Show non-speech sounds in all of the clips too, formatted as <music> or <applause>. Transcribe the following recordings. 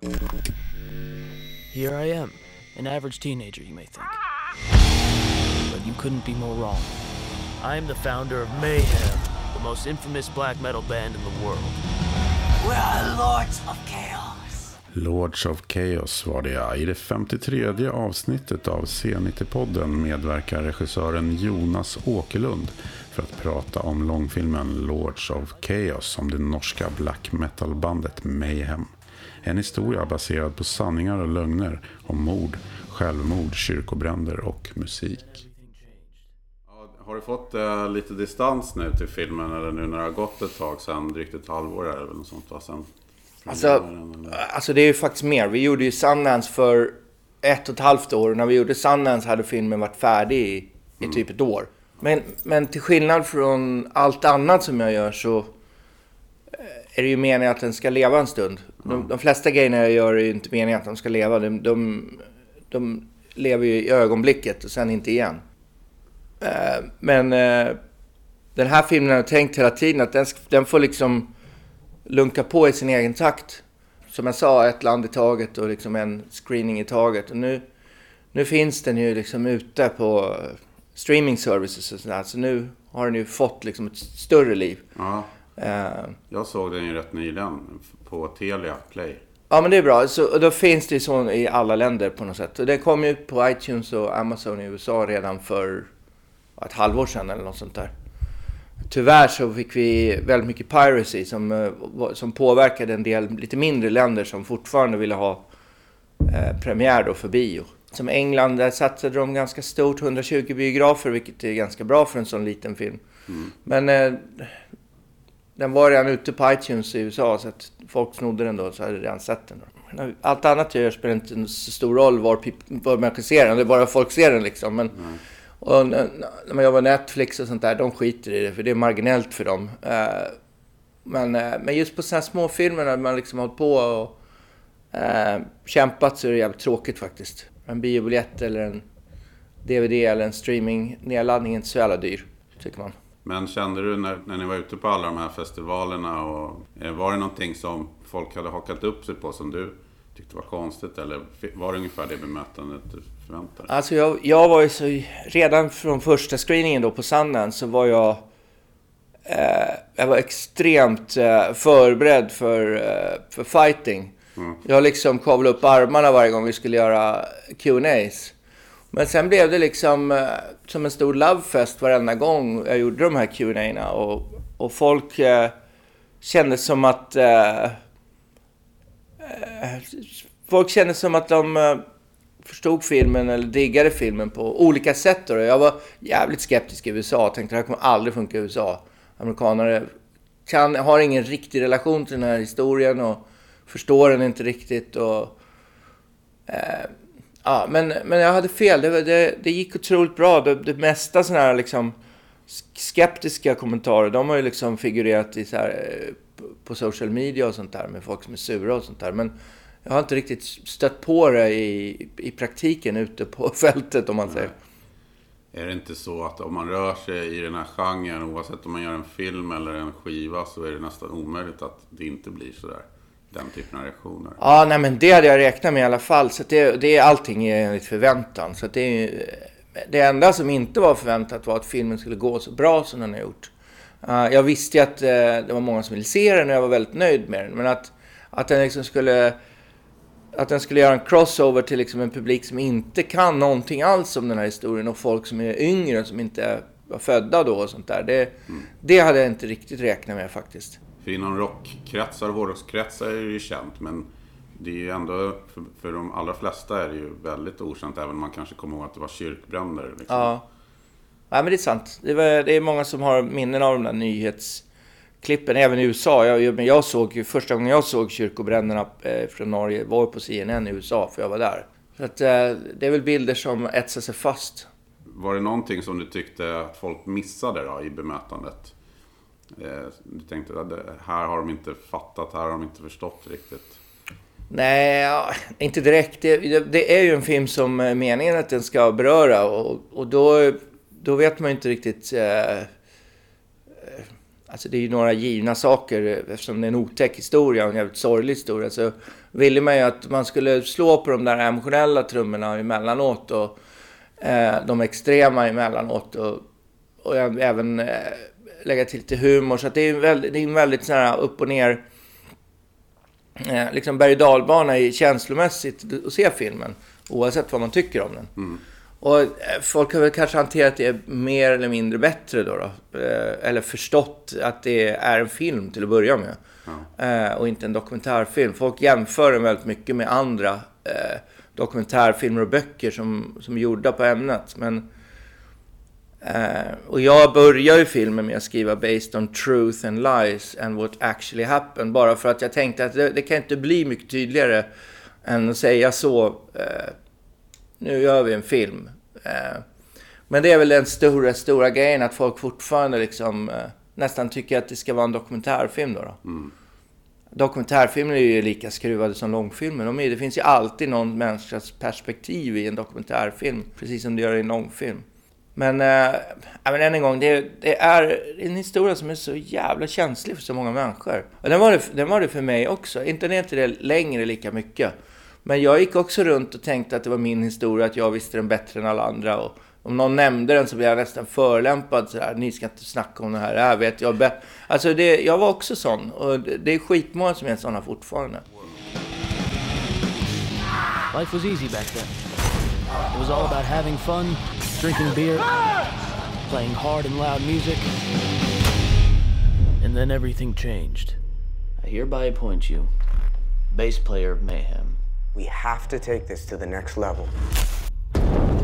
Here I am, an average teenager, you may think. But you couldn't be more wrong. I am the founder of Mayhem, the most infamous black metal band in the world. We are lords of chaos. Lords of Chaos var det ja. I det 53 avsnittet av C90-podden medverkar regissören Jonas Åkerlund för att prata om långfilmen Lords of Chaos om det norska black metal-bandet Mayhem. En historia baserad på sanningar och lögner om mord, självmord, kyrkobränder och musik. Har du fått uh, lite distans nu till filmen eller nu när det har gått ett tag sedan, drygt ett halvår eller något sånt va? Sen Alltså, alltså det är ju faktiskt mer. Vi gjorde ju Sundance för ett och ett halvt år. När vi gjorde Sundance hade filmen varit färdig i, i Mm. typ ett år. Men, men till skillnad från allt annat som jag gör så eh, är det ju meningen att den ska leva en stund. De, de flesta grejerna jag gör är ju inte meningen att de ska leva. De, de, de lever ju i ögonblicket och sen inte igen. Eh, Men eh, den här filmen har jag tänkt hela tiden att den, den får liksom lunka på i sin egen takt. Som jag sa, ett land i taget och liksom en screening i taget. Och nu, nu finns den ju liksom ute på streaming services och sådär. Så nu har den ju fått liksom ett större liv. Ja, jag såg den ju rätt nyligen på Telia Play. Ja men det är bra. Så, då finns det ju så i alla länder på något sätt. Och den kom ju på iTunes och Amazon i USA redan för ett halvår sedan eller något sånt där. Tyvärr så fick vi väldigt mycket piracy som, eh, som påverkade en del lite mindre länder som fortfarande ville ha eh, premiär då för bio. Som England, där satsade de ganska stort, 120 biografer, vilket är ganska bra för en sån liten film. Men eh, den var redan ute på iTunes i USA så att folk snodde den då så hade redan sett den. Då. Allt annat jag gör spelar inte så stor roll var, var människor ser den, det är bara folk ser den liksom. Men, och n- när man jobbar Netflix och sånt där, de skiter i det för det är marginellt för dem. Eh, men, eh, men just på sådana här små filmer när man liksom hållit på och eh, kämpat så är det jävligt tråkigt faktiskt. En biobiljett eller en DVD eller en streaming nedladdning är inte så jävla dyr, tycker man. Men kände du när, när ni var ute på alla de här festivalerna och eh, var det någonting som folk hade hakat upp sig på som du tyckte var konstigt eller var det ungefär det bemötandet du förväntade dig? Alltså jag, jag var ju så... Redan från första screeningen då på Sundance så var jag... Eh, jag var extremt eh, förberedd för, eh, för fighting. Jag liksom kavlade upp armarna varje gång vi skulle göra Q&As. Men sen blev det liksom eh, som en stor lovefest varenda gång jag gjorde de här Q&A-erna. Och, och folk eh, kände som att... Eh, eh, folk kände som att de... Eh, förstod filmen eller diggade filmen på olika sätt. Då. Jag var jävligt skeptisk i USA. Tänkte det här kommer aldrig funka i USA. Amerikanare kan, har ingen riktig relation till den här historien och förstår den inte riktigt. Och, eh, ja, men, men jag hade fel. Det, det, det gick otroligt bra. Det, det mesta sådana här liksom skeptiska kommentarer, de har ju liksom figurerat i så här, eh, på- social media och sånt där med folk som är sura och sånt där. Men jag har inte riktigt stött på det i, i praktiken ute på <laughs> fältet om man säger. Är det inte så att om man rör sig i den här genren, oavsett om man gör en film eller en skiva, så är det nästan omöjligt att det inte blir sådär? Den typen av reaktioner. Ja, nej men det hade jag räknat med i alla fall. Så det, det är allting är enligt förväntan. Så det, det enda som inte var förväntat var att filmen skulle gå så bra som den har gjort. Eh, jag visste ju att eh, det var många som ville se den och jag var väldigt nöjd med den. Men att, att den liksom skulle... Att den skulle göra en crossover till liksom en publik som inte kan någonting alls om den här historien och folk som är yngre som inte var födda då och sånt där. Det, det hade jag inte riktigt räknat med faktiskt. För inom rockkretsar och hårdrockskretsar är det ju känt, men det är ju ändå, för, för de allra flesta är det ju väldigt okänt, även om man kanske kommer ihåg att det var kyrkbränder. Liksom. Ja. Nej, men det är sant. Det, var, det är många som har minnen av de där nyhetsklippen, även i USA. Jag, men jag såg, första gången jag såg kyrkobränderna eh, från Norge var på CNN i USA, för jag var där. Så att, eh, det är väl bilder som etsar sig fast. Var det någonting som du tyckte att folk missade då i bemötandet? Eh, du tänkte att det här har de inte fattat, här har de inte förstått riktigt. Nej, inte direkt. Det, det, det är ju en film som är meningen att den ska beröra och, och då, då vet man ju inte riktigt... Eh, eh Alltså det är ju några givna saker eftersom det är en otäck historia och en jävligt sorglig historia. Så ville man ju att man skulle slå på de där emotionella trummorna emellanåt och eh, de extrema emellanåt. Och, och även eh, lägga till lite humor. Så det är en väldigt, det är en väldigt sån här upp och ner eh, liksom berg och dalbana känslomässigt att se filmen. Oavsett vad man tycker om den. Mm. Och eh, folk har väl kanske hanterat det mer eller mindre bättre då. då. Eh, eller förstått att det är en film till att börja med. Ja. Och inte en dokumentärfilm. Folk jämför den väldigt mycket med andra dokumentärfilmer och böcker som, som är gjorda på ämnet. Men, och jag börjar ju filmen med att skriva Based on truth and lies and what actually happened. Bara för att jag tänkte att det, det kan inte bli mycket tydligare än att säga så nu gör vi en film. Eh, men det är väl den stora, stora grejen att folk fortfarande liksom nästan tycker att det ska vara en dokumentärfilm då. då. Mm. Dokumentärfilmer är ju lika skruvade som långfilmer. De är, det finns ju alltid någon människas perspektiv i en dokumentärfilm, precis som det gör i en långfilm. Men, äh, men än en gång, det, det, är en historia som är så jävla känslig för så många människor. Och den var det, den var det för mig också. Inte ner det längre lika mycket. Men jag gick också runt och tänkte att det var min historia, att jag visste den bättre än alla andra. Och om någon nämnde den så blev jag nästan förelämpad sådär. Ni ska inte snacka om det här, det här vet jag bättre. Alltså det, jag var också sån. Och det är skitmånga som är såna fortfarande. Life was easy back then. It was all about having fun, drinking beer, playing hard and loud music. And then everything changed. I hereby appoint you bass player of Mayhem. We have to take this to the next level.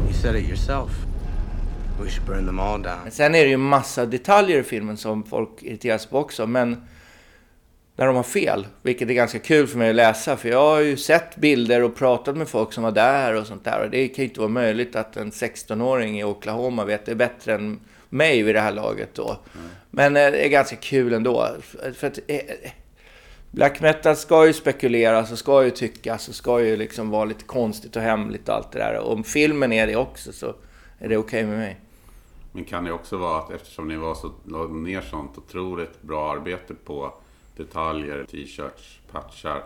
You said it yourself. We should burn them all down. Sen är det ju massa detaljer i filmen som folk irriterar sig på också, men när de har fel, vilket är ganska kul för mig att läsa, för jag har ju sett bilder och pratat med folk som var där och sånt där, och det kan ju inte vara möjligt att en 16-åring i Oklahoma vet det bättre än mig vid det här laget då. Mm. Men eh, det är ganska kul ändå. För att, eh, eh, Black metal ska ju spekuleras och ska ju tyckas och ska ju liksom vara lite konstigt och hemligt och allt det där. Och om filmen är det också så är det okej okay med mig. Men kan det också vara att eftersom ni var så, la ner sånt otroligt bra arbete på detaljer, t-shirts, patchar.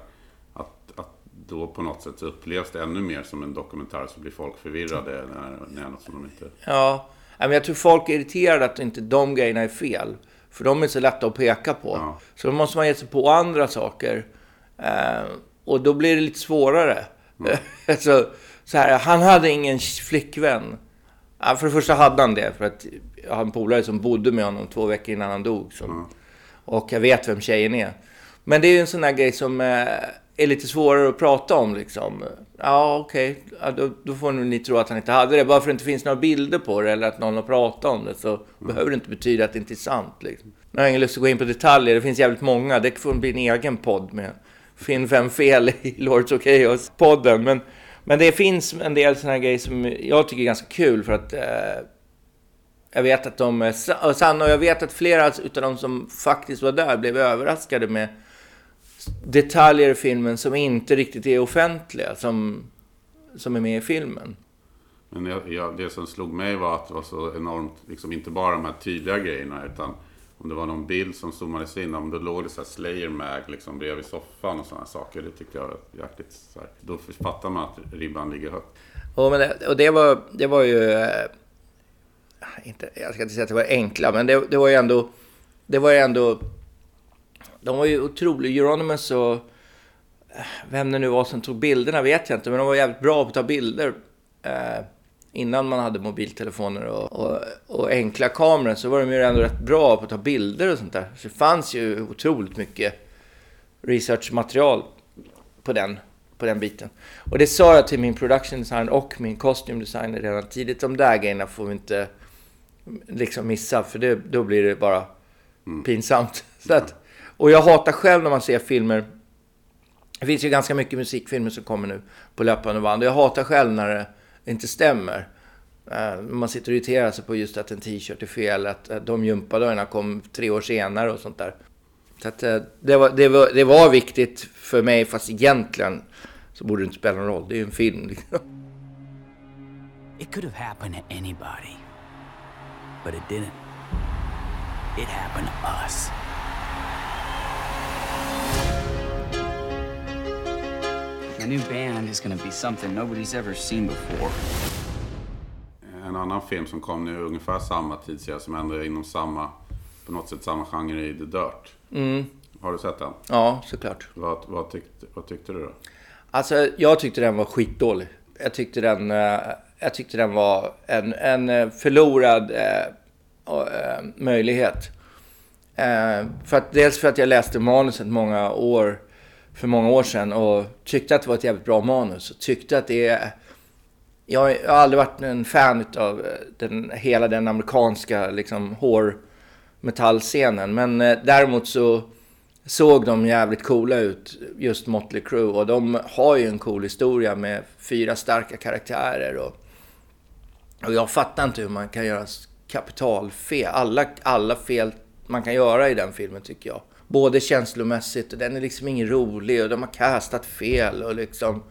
Att, att då på något sätt upplevs det ännu mer som en dokumentär så blir folk förvirrade när, när något som de inte... Ja, men jag tror folk är irriterade att inte de grejerna är fel. För de är så lätta att peka på. Ja. Så då måste man ge sig på andra saker. Eh, och då blir det lite svårare. Mm. <laughs> så, så här, han hade ingen flickvän. Ja, för det första hade han det. För att jag har en polare som bodde med honom två veckor innan han dog. Som, mm. Och jag vet vem tjejen är. Men det är ju en sån där grej som eh, är lite svårare att prata om. Liksom. Ja, okej. Okay. Ja, då, då, får ni tro att han inte hade det. Bara för att det inte finns några bilder på det eller att någon har pratat om det så mm. behöver det inte betyda att det inte är sant. Liksom. Nu har jag ingen lust att gå in på detaljer. Det finns jävligt många. Det får bli en egen podd med Finn fem fel i Lords of Chaos-podden. Men, men det finns en del sådana här grejer som jag tycker är ganska kul för att eh, jag vet att de sanna och jag vet att flera av de som faktiskt var där blev överraskade med detaljer i filmen som inte riktigt är offentliga, som, som är med i filmen. Men jag, jag, det som slog mig var att det var så enormt, liksom inte bara de här tydliga grejerna, utan om det var någon bild som zoomades in, om det låg det så här Slayer Mag liksom bredvid soffan och sådana saker. Det tyckte jag var jäkligt så här, Då fattar man att ribban ligger högt. Och, men det, och det, var, det var ju... Inte, jag ska inte säga att det var enkla, men det, det var ju ändå... Det var ju ändå de var ju otroliga. Euronymous och vem det nu var som tog bilderna vet jag inte, men de var jävligt bra på att ta bilder. Eh, innan man hade mobiltelefoner och, och, och, enkla kameror så var de ju ändå rätt bra på att ta bilder och sånt där. Så det fanns ju otroligt mycket researchmaterial på den, på den biten. Och det sa jag till min production designer och min costume designer redan tidigt. De där grejerna får vi inte liksom missa, för det, då blir det bara mm. pinsamt. <laughs> Så att, och jag hatar själv när man ser filmer. Det finns ju ganska mycket musikfilmer som kommer nu på löpande band. Och jag hatar själv när det inte stämmer. Uh, man sitter och irriterar sig på just att en t-shirt är fel, att, att de gympadörrarna kom tre år senare och sånt där. Så att, uh, det, var, det, var, det var viktigt för mig, fast egentligen så borde det inte spela någon roll. Det är ju en film. Liksom. It could have happened to anybody, but it didn't. It happened to us. The new band is gonna be something nobody's ever seen before. En annan film som kom nu ungefär samma tidsserie som ändå är inom samma, på något sätt samma genre i The Dirt. Har du sett den? Ja, såklart. Vad, vad, tyckte, vad tyckte du då? Alltså, jag tyckte den var skitdålig. Jag tyckte den, eh, jag tyckte den var en, en eh, förlorad eh, Eh, möjlighet. Eh, för att, dels för att jag läste manuset många år, för många år sedan och tyckte att det var ett jävligt bra manus. Och tyckte att det är... Jag har aldrig varit en fan av eh, den, hela den amerikanska liksom, hårmetallscenen. Men däremot så såg de jävligt coola ut, just Motley Crue. Och de har ju en cool historia med fyra starka karaktärer. Och, och jag fattar inte hur man kan göra kapitalfel. Alla, alla fel man kan göra i den filmen tycker jag. Både känslomässigt och den är liksom ingen rolig och de har castat fel och liksom...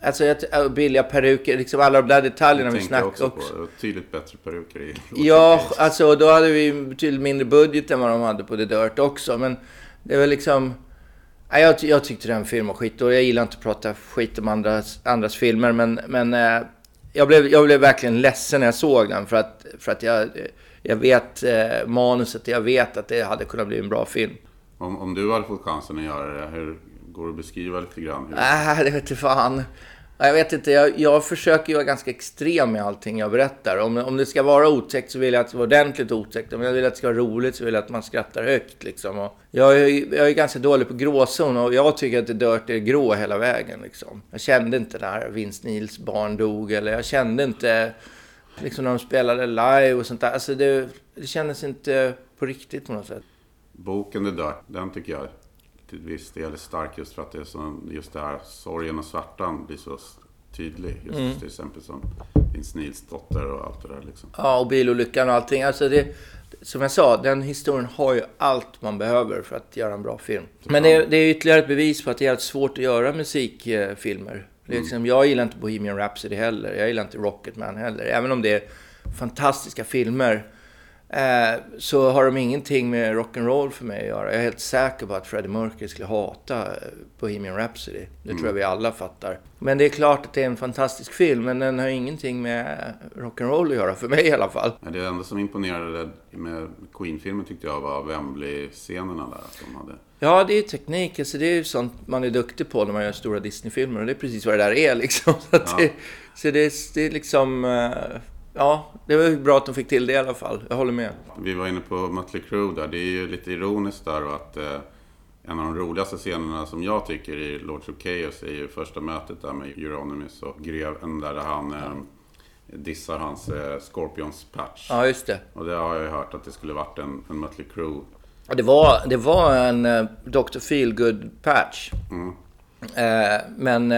Alltså jag- billiga peruker, liksom alla de där detaljerna vi snackade också också. på. Tydligt bättre peruker i Ja, alltså då hade vi betydligt mindre budget än vad de hade på The Dirt också. Men det var liksom... Jag, jag tyckte den filmen var skit och jag gillar inte att prata skit om andras, andras filmer. Men, men eh, jag, blev, jag blev verkligen ledsen när jag såg den för att, för att jag, jag vet eh, manuset. Jag vet att det hade kunnat bli en bra film. Om, om du hade fått chansen att göra det, hur går det att beskriva lite grann? Nej, det vet du fan. Jag vet inte, jag, jag försöker ju vara ganska extrem i allting jag berättar. Om, om det ska vara otäckt så vill jag att det ska vara ordentligt otäckt. Om jag vill att det ska vara roligt så vill jag att man skrattar högt. Liksom. Och jag, är, jag är ganska dålig på gråzon och jag tycker att det Dirt är grå hela vägen. Liksom. Jag kände inte när Vince Nils barn dog eller jag kände inte liksom, när de spelade live och sånt där. Alltså det, det kändes inte på riktigt på något sätt. Boken The Dirt, den tycker jag till viss del är stark just för att det är så, just det här sorgen och svärtan blir så tydlig. Just Mm. till exempel som Vince Nils dotter och allt det där liksom. Ja, och bilolyckan och allting. Alltså det, som jag sa, den historien har ju allt man behöver för att göra en bra film. Men det, är- det är ytterligare ett bevis på att det är jävligt svårt att göra musikfilmer. Är liksom, jag gillar inte Bohemian Rhapsody heller. Jag gillar inte Rocketman heller. Även om det är fantastiska filmer. Eh, så har de ingenting med rock'n'roll för mig att göra. Jag är helt säker på att Freddie Mercury skulle hata eh, Bohemian Rhapsody. Det tror jag vi alla fattar. Men det är klart att det är en fantastisk film, men den har ingenting med rock'n'roll att göra, för mig i alla fall. Det enda som imponerade med Queen-filmen tyckte jag var Wembley-scenerna där. Att de hade. Ja, det är teknik. Alltså, det är ju sånt man är duktig på när man gör stora Disney-filmer. Och det är precis vad det där är liksom. <laughs> Så, Ja. det, så det, det är liksom... eh, Ja, det var ju bra att de fick till det i alla fall. Jag håller med. Vi var inne på Mötley Crüe där. Det är ju lite ironiskt där och att eh, en av de roligaste scenerna som jag tycker i Lords of Chaos är ju första mötet där med Euronymous och greven där han eh, dissar hans eh, Scorpions patch. Ja, just det. Och det har jag ju hört att det skulle varit en, en Mötley Crüe. Ja, Det var, det var en uh, Dr. Feelgood patch. Eh, men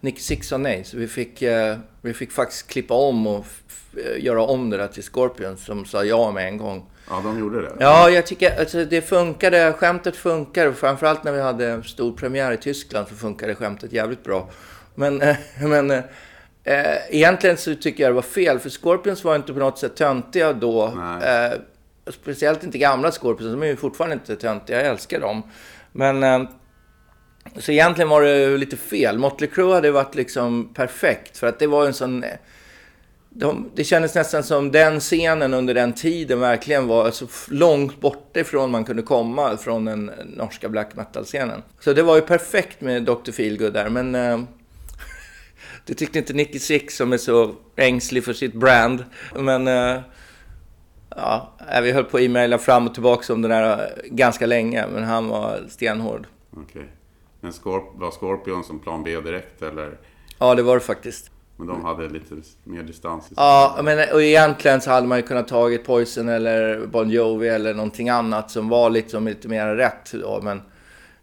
Nicky Six sa nej, så vi fick, eh, vi fick faktiskt klippa om och f- göra om det där till Scorpions som sa ja med en gång. Ja, de gjorde det. Ja, jag tycker alltså, det funkade. Skämtet funkar. Framförallt när vi hade stor premiär i Tyskland så funkade skämtet jävligt bra. Men, eh, <laughs> men eh, eh, egentligen så tycker jag det var fel. För Scorpions var inte på något sätt töntiga då. Eh, speciellt inte gamla Scorpions. De är ju fortfarande inte töntiga. Jag älskar dem. Men... Så egentligen var det lite fel. Motley Crue hade varit liksom perfekt. För att det var en sån... De, det kändes nästan som den scenen under den tiden verkligen var så långt borta ifrån man kunde komma från den norska black metal-scenen. Så det var ju perfekt med Dr. Feelgood där, men eh, <laughs> det tyckte inte Nicky Six som är så ängslig för sitt brand. Men eh, ja, eh, vi höll på att e-maila fram och tillbaka om den här eh, ganska länge, men han var stenhård. Okay. Men Scorp- var Scorpion som plan B direkt eller? Ja, det var det faktiskt. Men de hade lite mer distans. Ja, men och egentligen så hade man ju kunnat tagit Poison eller Bon Jovi eller någonting annat som var liksom lite mer rätt då. Men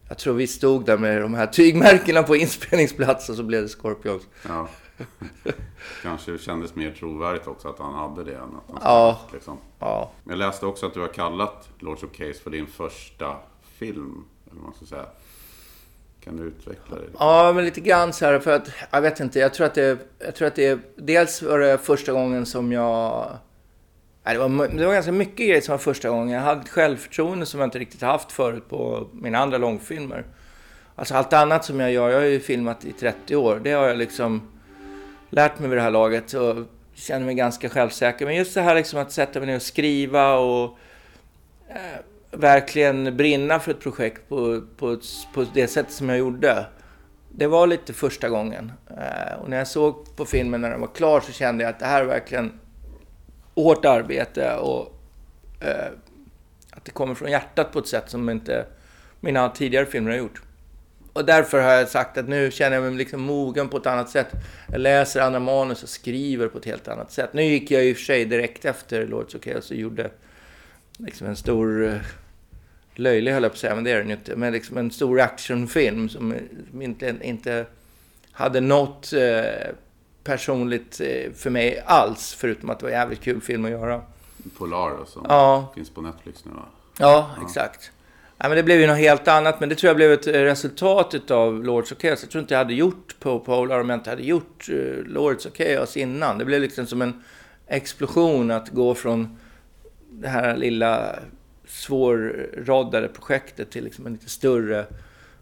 jag tror vi stod där med de här tygmärkena på inspelningsplatsen så blev det Scorpions. Ja. <laughs> Kanske kändes mer trovärdigt också att han hade det än att han Ja. liksom. Ja. Jag läste också att du har kallat Lords of Case för din första film. Eller vad man ska säga. Kan du utveckla det? Ja, men lite grann så här för att, jag vet inte, jag tror att det, jag tror att det är, dels var det första gången som jag, Nej, det, var, det var ganska mycket grejer som var första gången. Jag hade ett självförtroende som jag inte riktigt haft förut på mina andra långfilmer. Alltså allt annat som jag gör, jag har ju filmat i 30 år, det har jag liksom lärt mig vid det här laget och känner mig ganska självsäker. Men just det här liksom att sätta mig ner och skriva och eh, verkligen brinna för ett projekt på, på, på det sättet som jag gjorde. Det var lite första gången. Eh, och när jag såg på filmen när den var klar så kände jag att det här är verkligen hårt arbete och eh, att det kommer från hjärtat på ett sätt som inte mina tidigare filmer har gjort. Och därför har jag sagt att nu känner jag mig liksom mogen på ett annat sätt. Jag läser andra manus och skriver på ett helt annat sätt. Nu gick jag i och för sig direkt efter Lords of Chaos och gjorde liksom en stor... Eh, Eh, löjlig höll jag på att säga, men det är den ju inte. Men liksom en stor actionfilm som inte, inte hade något eh, personligt eh, för mig alls. Förutom att det var en jävligt kul film att göra. Polar som Ja. finns på Netflix nu va? Ja, exakt. Ja, men det blev ju något helt annat, men det tror jag blev ett resultat av Lords of Chaos. Jag tror inte jag hade gjort på Polar om jag inte hade gjort uh, Lords of Chaos innan. Det blev liksom som en explosion att gå från det här lilla svårroddade projektet till liksom en lite större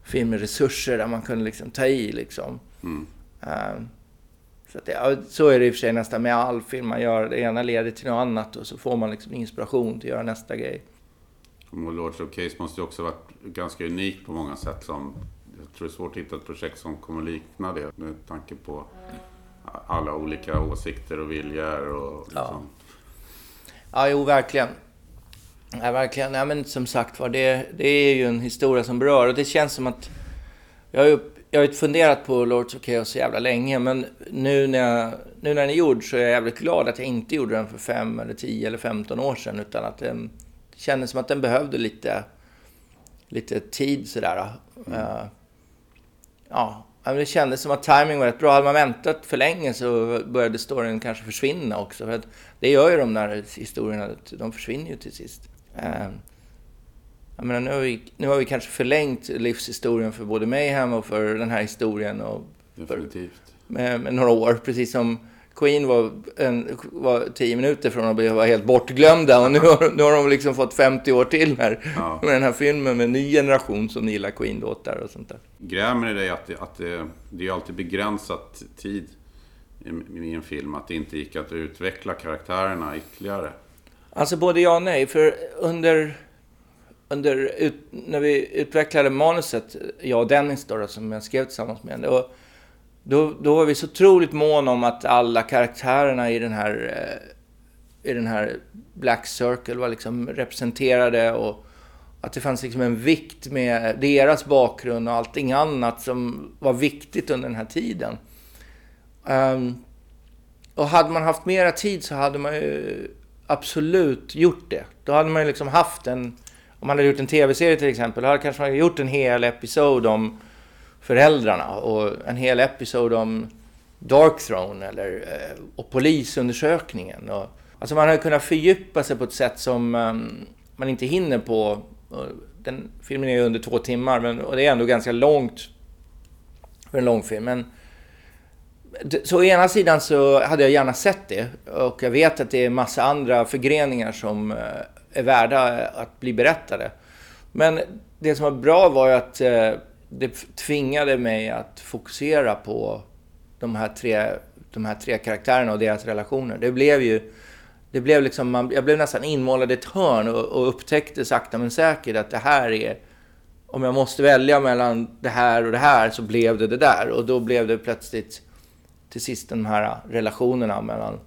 film med resurser där man kunde liksom ta i liksom. Mm. Eh, så, att det, ja, så är det i och för sig nästan med all film man gör. Det ena leder till något annat och så får man liksom inspiration till att göra nästa grej. Och Lords of Case måste ju också varit ganska unikt på många sätt. Som, jag tror det är svårt att hitta ett projekt som kommer likna det med tanke på alla olika åsikter och viljor. Och liksom. Ja, jo, verkligen. Ja, verkligen. Ja, men som sagt var, det, det är ju en historia som berör. Och det känns som att... Jag har ju jag har ju funderat på Lords of Chaos så jävla länge, men nu när, jag, nu när den är gjord så är jag jävligt glad att jag inte gjorde den för 5 eller 10 eller 15 år sedan, utan att den det kändes som att den behövde lite, lite tid sådär. Mm. Uh, ja, det kändes som att timing var rätt bra. Hade man väntat för länge så började storyn kanske försvinna också. För det gör ju de där historierna, de försvinner ju till sist. Uh, jag menar, nu, har vi, nu har vi kanske förlängt livshistorien för både Mayhem och för den här historien. Och för, med, med, några år, precis som Queen var, en, var tio minuter från att bli helt bortglömda och nu har, nu har de liksom fått 50 år till här ja. med den här filmen med en ny generation som gillar Queen-låtar och sånt där. Grämer det dig att, det, att det, det är alltid begränsat tid i, i en film, att det inte gick att utveckla karaktärerna ytterligare? Alltså både ja och nej, för under under, ut, när vi utvecklade manuset, jag och Dennis då, som jag skrev tillsammans med, henne. då, då var vi så otroligt måna om att alla karaktärerna i den här, eh, i den här Black Circle var liksom representerade och att det fanns liksom en vikt med deras bakgrund och allting annat som var viktigt under den här tiden. Um, och hade man haft mera tid så hade man ju absolut gjort det. Då hade man ju liksom haft en om man hade gjort en tv-serie till exempel, då hade kanske man gjort en hel episod om föräldrarna och en hel episod om Dark Throne eller eh, och polisundersökningen. Och, alltså man hade kunnat fördjupa sig på ett sätt som um, man inte hinner på. Eh, den filmen är ju under två timmar men, och det är ändå ganska långt för en långfilm. Men, så å ena sidan så hade jag gärna sett det och jag vet att det är massa andra förgreningar som eh, är värda att bli berättade. Men det som var bra var ju att eh, det tvingade mig att fokusera på de här tre, de här tre karaktärerna och deras relationer. Det blev ju... Det blev liksom, man, jag blev nästan inmålad i ett hörn och, och upptäckte sakta men säkert att det här är... Om jag måste välja mellan det här och det här så blev det det där. Och då blev det plötsligt till sist de här relationerna mellan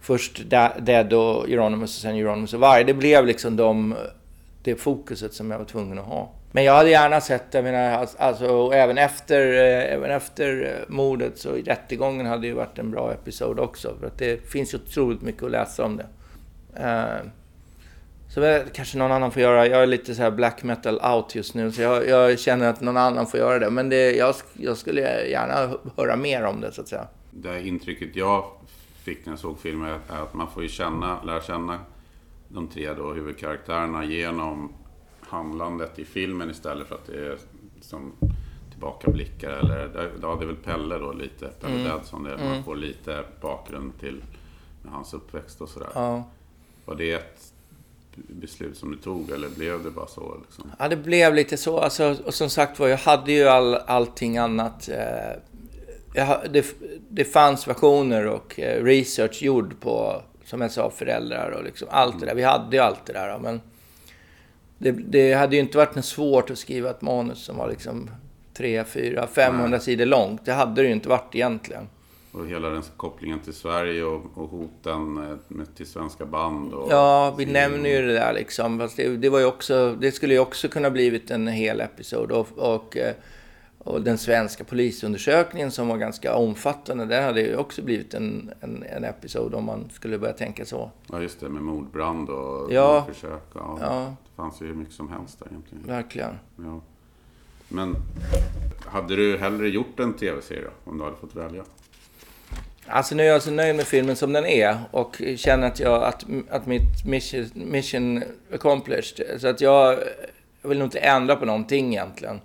först Dead och Euronymous och sen Euronymous och Varg. Det blev liksom de, det fokuset som jag var tvungen att ha. Men jag hade gärna sett, jag menar, alltså, alltså även efter, eh, även efter eh, mordet så i rättegången hade ju varit en bra episod också. För att det finns ju otroligt mycket att läsa om det. Uh, så kanske någon annan får göra. Jag är lite så här black metal out just nu, så jag, jag känner att någon annan får göra det. Men det, jag, jag skulle gärna höra mer om det, så att säga. Det intrycket jag fick när jag såg filmen är att man får ju känna, lära känna de tre då, huvudkaraktärerna genom handlandet i filmen istället för att det är som tillbakablickar eller, ja det är väl Pelle då lite, Pelle mm. Där mm. man får lite bakgrund till hans uppväxt och sådär. Ja. Var det ett beslut som du tog eller blev det bara så? Liksom? Ja, det blev lite så. Alltså, och som sagt var, jag hade ju all, allting annat. Eh, jag, det, det fanns versioner och eh, research gjord på, som jag sa, föräldrar och liksom allt det där. Vi hade ju allt det där. Men det, det hade ju inte varit svårt att skriva ett manus som var liksom 3, 4, 500 Nej. sidor långt. Det hade det ju inte varit egentligen. Och hela den kopplingen till Sverige och, och hoten eh, med, till svenska band. Och ja, vi nämner ju det där liksom. Fast det, det, var ju också, det skulle ju också kunna blivit en hel episod. Och, och, eh, och, den svenska polisundersökningen som var ganska omfattande, det hade ju också blivit en, en, en episod om man skulle börja tänka så. Ja, just det, med mordbrand och ja. försök. Ja, ja. Det fanns ju hur mycket som helst där egentligen. Verkligen. Ja. Men hade du hellre gjort en tv-serie om du hade fått välja? Alltså nu är jag så nöjd med filmen som den är och känner att, jag, att, att mitt mission, mission accomplished. Så att jag, jag vill nog inte ändra på någonting egentligen.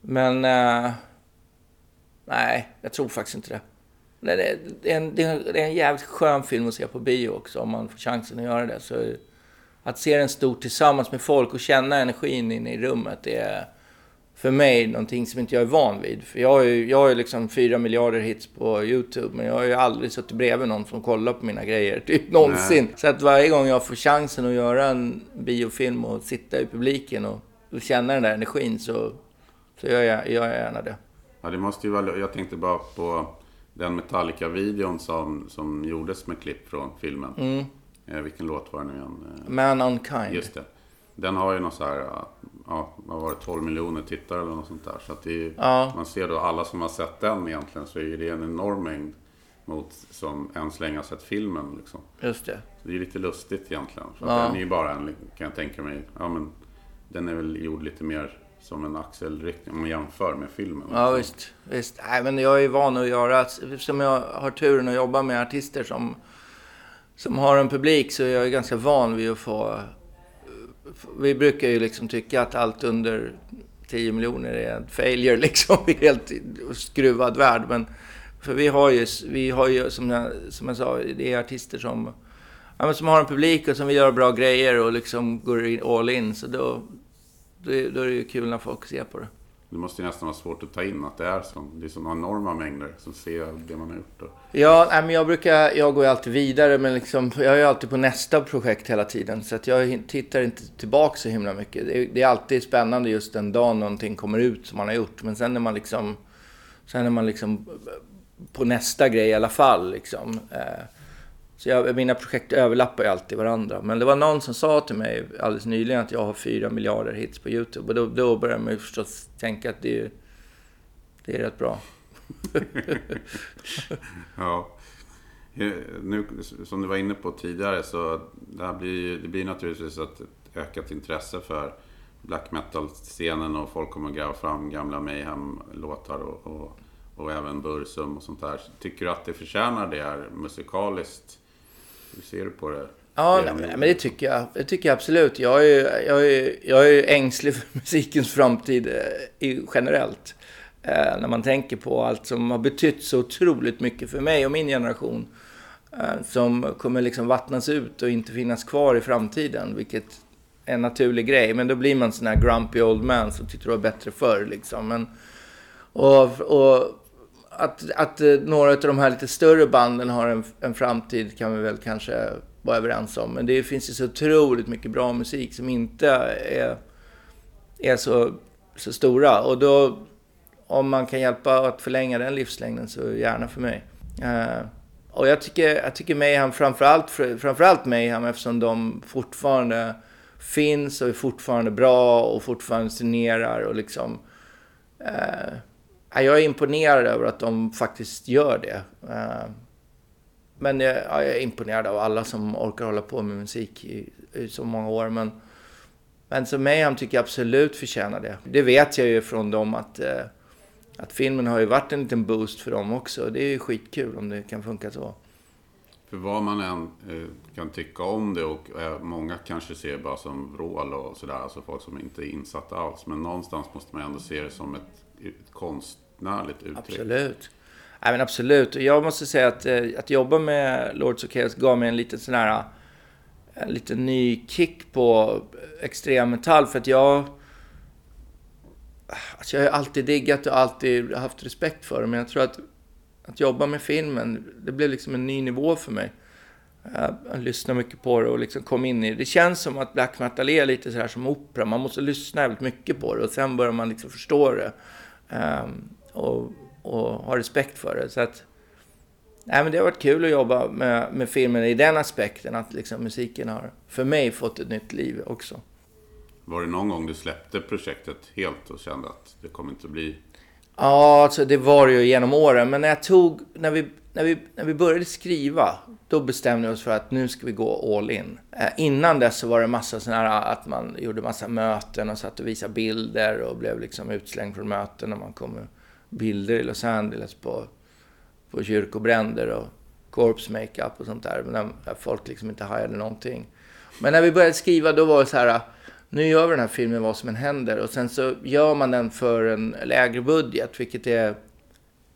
Men... Uh, nej, jag tror faktiskt inte det. Det är, det, är en, det är en jävligt skön film att se på bio också om man får chansen att göra det. Så att se den stort tillsammans med folk och känna energin inne i rummet, det är för mig någonting som inte jag är van vid. För jag har ju, jag har ju liksom fyra miljarder hits på YouTube, men jag har ju aldrig suttit bredvid någon som kollar på mina grejer, <laughs> typ någonsin. Nej. Så att varje gång jag får chansen att göra en biofilm och sitta i publiken och, och känna den där energin så, så gör, jag, gör jag gärna det. Ja, det måste ju vara... Jag tänkte bara på den Metallica-videon som, som gjordes med klipp från filmen. Mm. Eh, vilken låt var det nu igen? Man Unkind. Just det. Den har ju något så här ja, vad var det, 12 miljoner tittare eller något sånt där. Så att det är, ja. man ser då alla som har sett den egentligen så är det en enorm mängd mot som än så länge har sett filmen. Liksom. Just det. Så det är lite lustigt egentligen. För ja. den är ju bara en, kan jag tänka mig, ja men den är väl gjord lite mer som en axelryckning om man jämför med filmen. Ja liksom. visst. visst. Nej, men jag är van att göra, som jag har turen att jobba med artister som, som har en publik så jag är ganska van vid att få vi brukar ju liksom tycka att allt under 10 miljoner är en failure <laughs> liksom. Helt skruvad värld. Men för vi har ju, vi har ju som, jag, som jag sa, det är artister som, ja, som har en publik och som vill göra bra grejer och liksom går all in. Så då, då, då är det ju kul när folk ser på det. Det måste ju nästan vara svårt att ta in att det är så. Det är sådana enorma mängder som ser det man har gjort. Då. Ja, nej, men jag brukar, jag går ju alltid vidare men liksom, jag är ju alltid på nästa projekt hela tiden. Så att jag tittar inte tillbaka så himla mycket. Det är, det är alltid spännande just den dagen någonting kommer ut som man har gjort. Men sen är man liksom, sen är man liksom på nästa grej i alla fall liksom. Eh, så jag, mina projekt överlappar ju alltid varandra. Men det var någon som sa till mig alldeles nyligen att jag har fyra miljarder hits på YouTube. Och då, då började man ju förstås tänka att det är, det är rätt bra. <laughs> ja. Eh, nu, som du var inne på tidigare så det, blir, det blir naturligtvis ett ökat intresse för black metal-scenen och folk kommer att gräva fram gamla Mayhem-låtar och, och, och, även Bursum och sånt där. Tycker du att det förtjänar det här musikaliskt? Hur ser du på det? Ja, nej, men det tycker jag. Det tycker jag absolut. Jag är, jag är, jag är ängslig <laughs> för musikens framtid eh, generellt. Eh, när man tänker på allt som har betytt så otroligt mycket för mig och min generation. Eh, som kommer liksom vattnas ut och inte finnas kvar i framtiden. Vilket är en naturlig grej. Men då blir man sån här grumpy old man som tyckte det var bättre förr. Liksom. Men, och, och att, att eh, några av de här lite större banden har en, en framtid kan vi väl kanske vara överens om. Men det finns ju så otroligt mycket bra musik som inte är, är så, så stora. Och då, om man kan hjälpa att förlänga den livslängden så gärna för mig. Uh, och jag tycker, jag tycker Mayhem, framförallt, framförallt Mayhem eftersom de fortfarande finns och är fortfarande bra och fortfarande turnerar och liksom... Uh, jag är imponerad över att de faktiskt gör det. Eh, men jag är imponerad av alla som orkar hålla på med musik i, i så många år. Men, men så Mayhem tycker jag absolut förtjänar det. Det vet jag ju från dem att, eh, att filmen har ju varit en liten boost för dem också. Det är ju skitkul om det kan funka så. För vad man än eh, kan tycka om det och många kanske ser det bara som vrål och sådär, alltså folk som inte är insatta alls. Men någonstans måste man ändå se det som ett, ett konst konstnärligt uttryck. Absolut. Nej, men absolut. Jag måste säga att, eh, att jobba med Lords of Chaos gav mig en liten sån här en liten ny kick på extremmetall för att jag... Alltså jag har alltid diggat och alltid haft respekt för det, men jag tror att att jobba med filmen, det blev liksom en ny nivå för mig. Eh, jag lyssnade mycket på det och liksom kom in i det. Det känns som att black metal är lite så här som opera. Man måste lyssna väldigt mycket på det och sen börjar man liksom förstå det. Um, och, och ha respekt för det. Så att, nej, men det har varit kul att jobba med, med filmen i den aspekten. Att liksom musiken har, för mig, fått ett nytt liv också. Var det någon gång du släppte projektet helt och kände att det kommer inte bli Ja, alltså det var det ju genom åren. Men när jag tog, när vi, när vi, när vi började skriva, då bestämde vi oss för att nu ska vi gå all in. Eh, innan dess så var det massa sådana här, att man gjorde massa möten och satt och visade bilder och blev liksom utslängd från möten när man kom bilder i Los Angeles på, på kyrkobränder och korpsmakeup och sånt där. Men där folk liksom inte hajade någonting. Men när vi började skriva då var det så här, nu gör vi den här filmen vad som än händer och sen så gör man den för en lägre budget, vilket är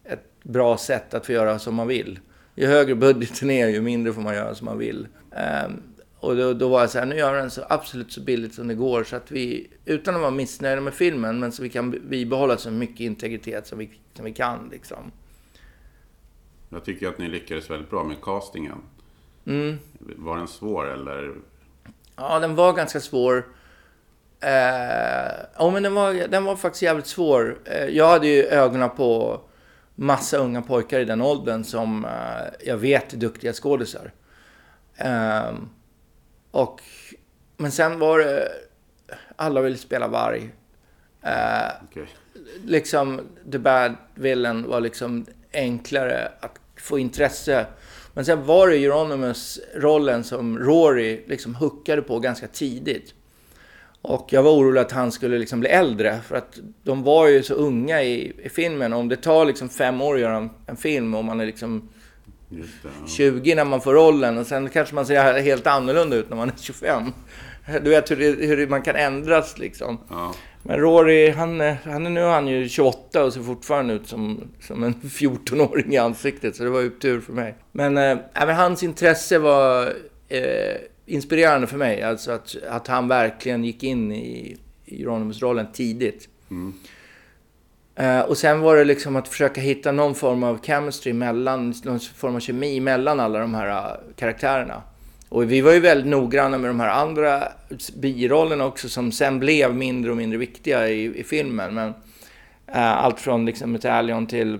ett bra sätt att få göra som man vill. Ju högre budgeten är, ju mindre får man göra som man vill. Um, och då, då, var jag så här, nu gör vi den så absolut så billigt som det går så att vi, utan att vara missnöjda med filmen, men så vi kan bibehålla så mycket integritet som vi, som vi kan liksom. Jag tycker att ni lyckades väldigt bra med castingen. Mm. Var den svår eller? Ja, den var ganska svår. Eh, ja, men den var, den var faktiskt jävligt svår. Eh, jag hade ju ögonen på massa unga pojkar i den åldern som eh, jag vet är duktiga skådisar. Eh, och, men sen var det, alla ville spela varg. Eh, okay. Liksom, The Bad Villain var liksom enklare att få intresse. Men sen var det Euronymous rollen som Rory liksom hookade på ganska tidigt. Och jag var orolig att han skulle liksom bli äldre, för att de var ju så unga i, i filmen. Om det tar liksom fem år att göra en, en film och man är liksom det, ja. 20 när man får rollen och sen kanske man ser helt annorlunda ut när man är 25. Du vet hur, det, hur man kan ändras liksom. Ja. Men Rory, han, han är nu han ju 28 och ser fortfarande ut som, som en 14-åring i ansiktet. Så det var ju tur för mig. Men, äh, men hans intresse var äh, inspirerande för mig. Alltså att, att han verkligen gick in i, i Euronymous-rollen tidigt. Mm. Uh, och sen var det liksom att försöka hitta någon form av chemistry mellan, någon form av kemi mellan alla de här uh, karaktärerna. Och vi var ju väldigt noggranna med de här andra birollerna också som sen blev mindre och mindre viktiga i, i filmen. Men uh, allt från liksom Metallion till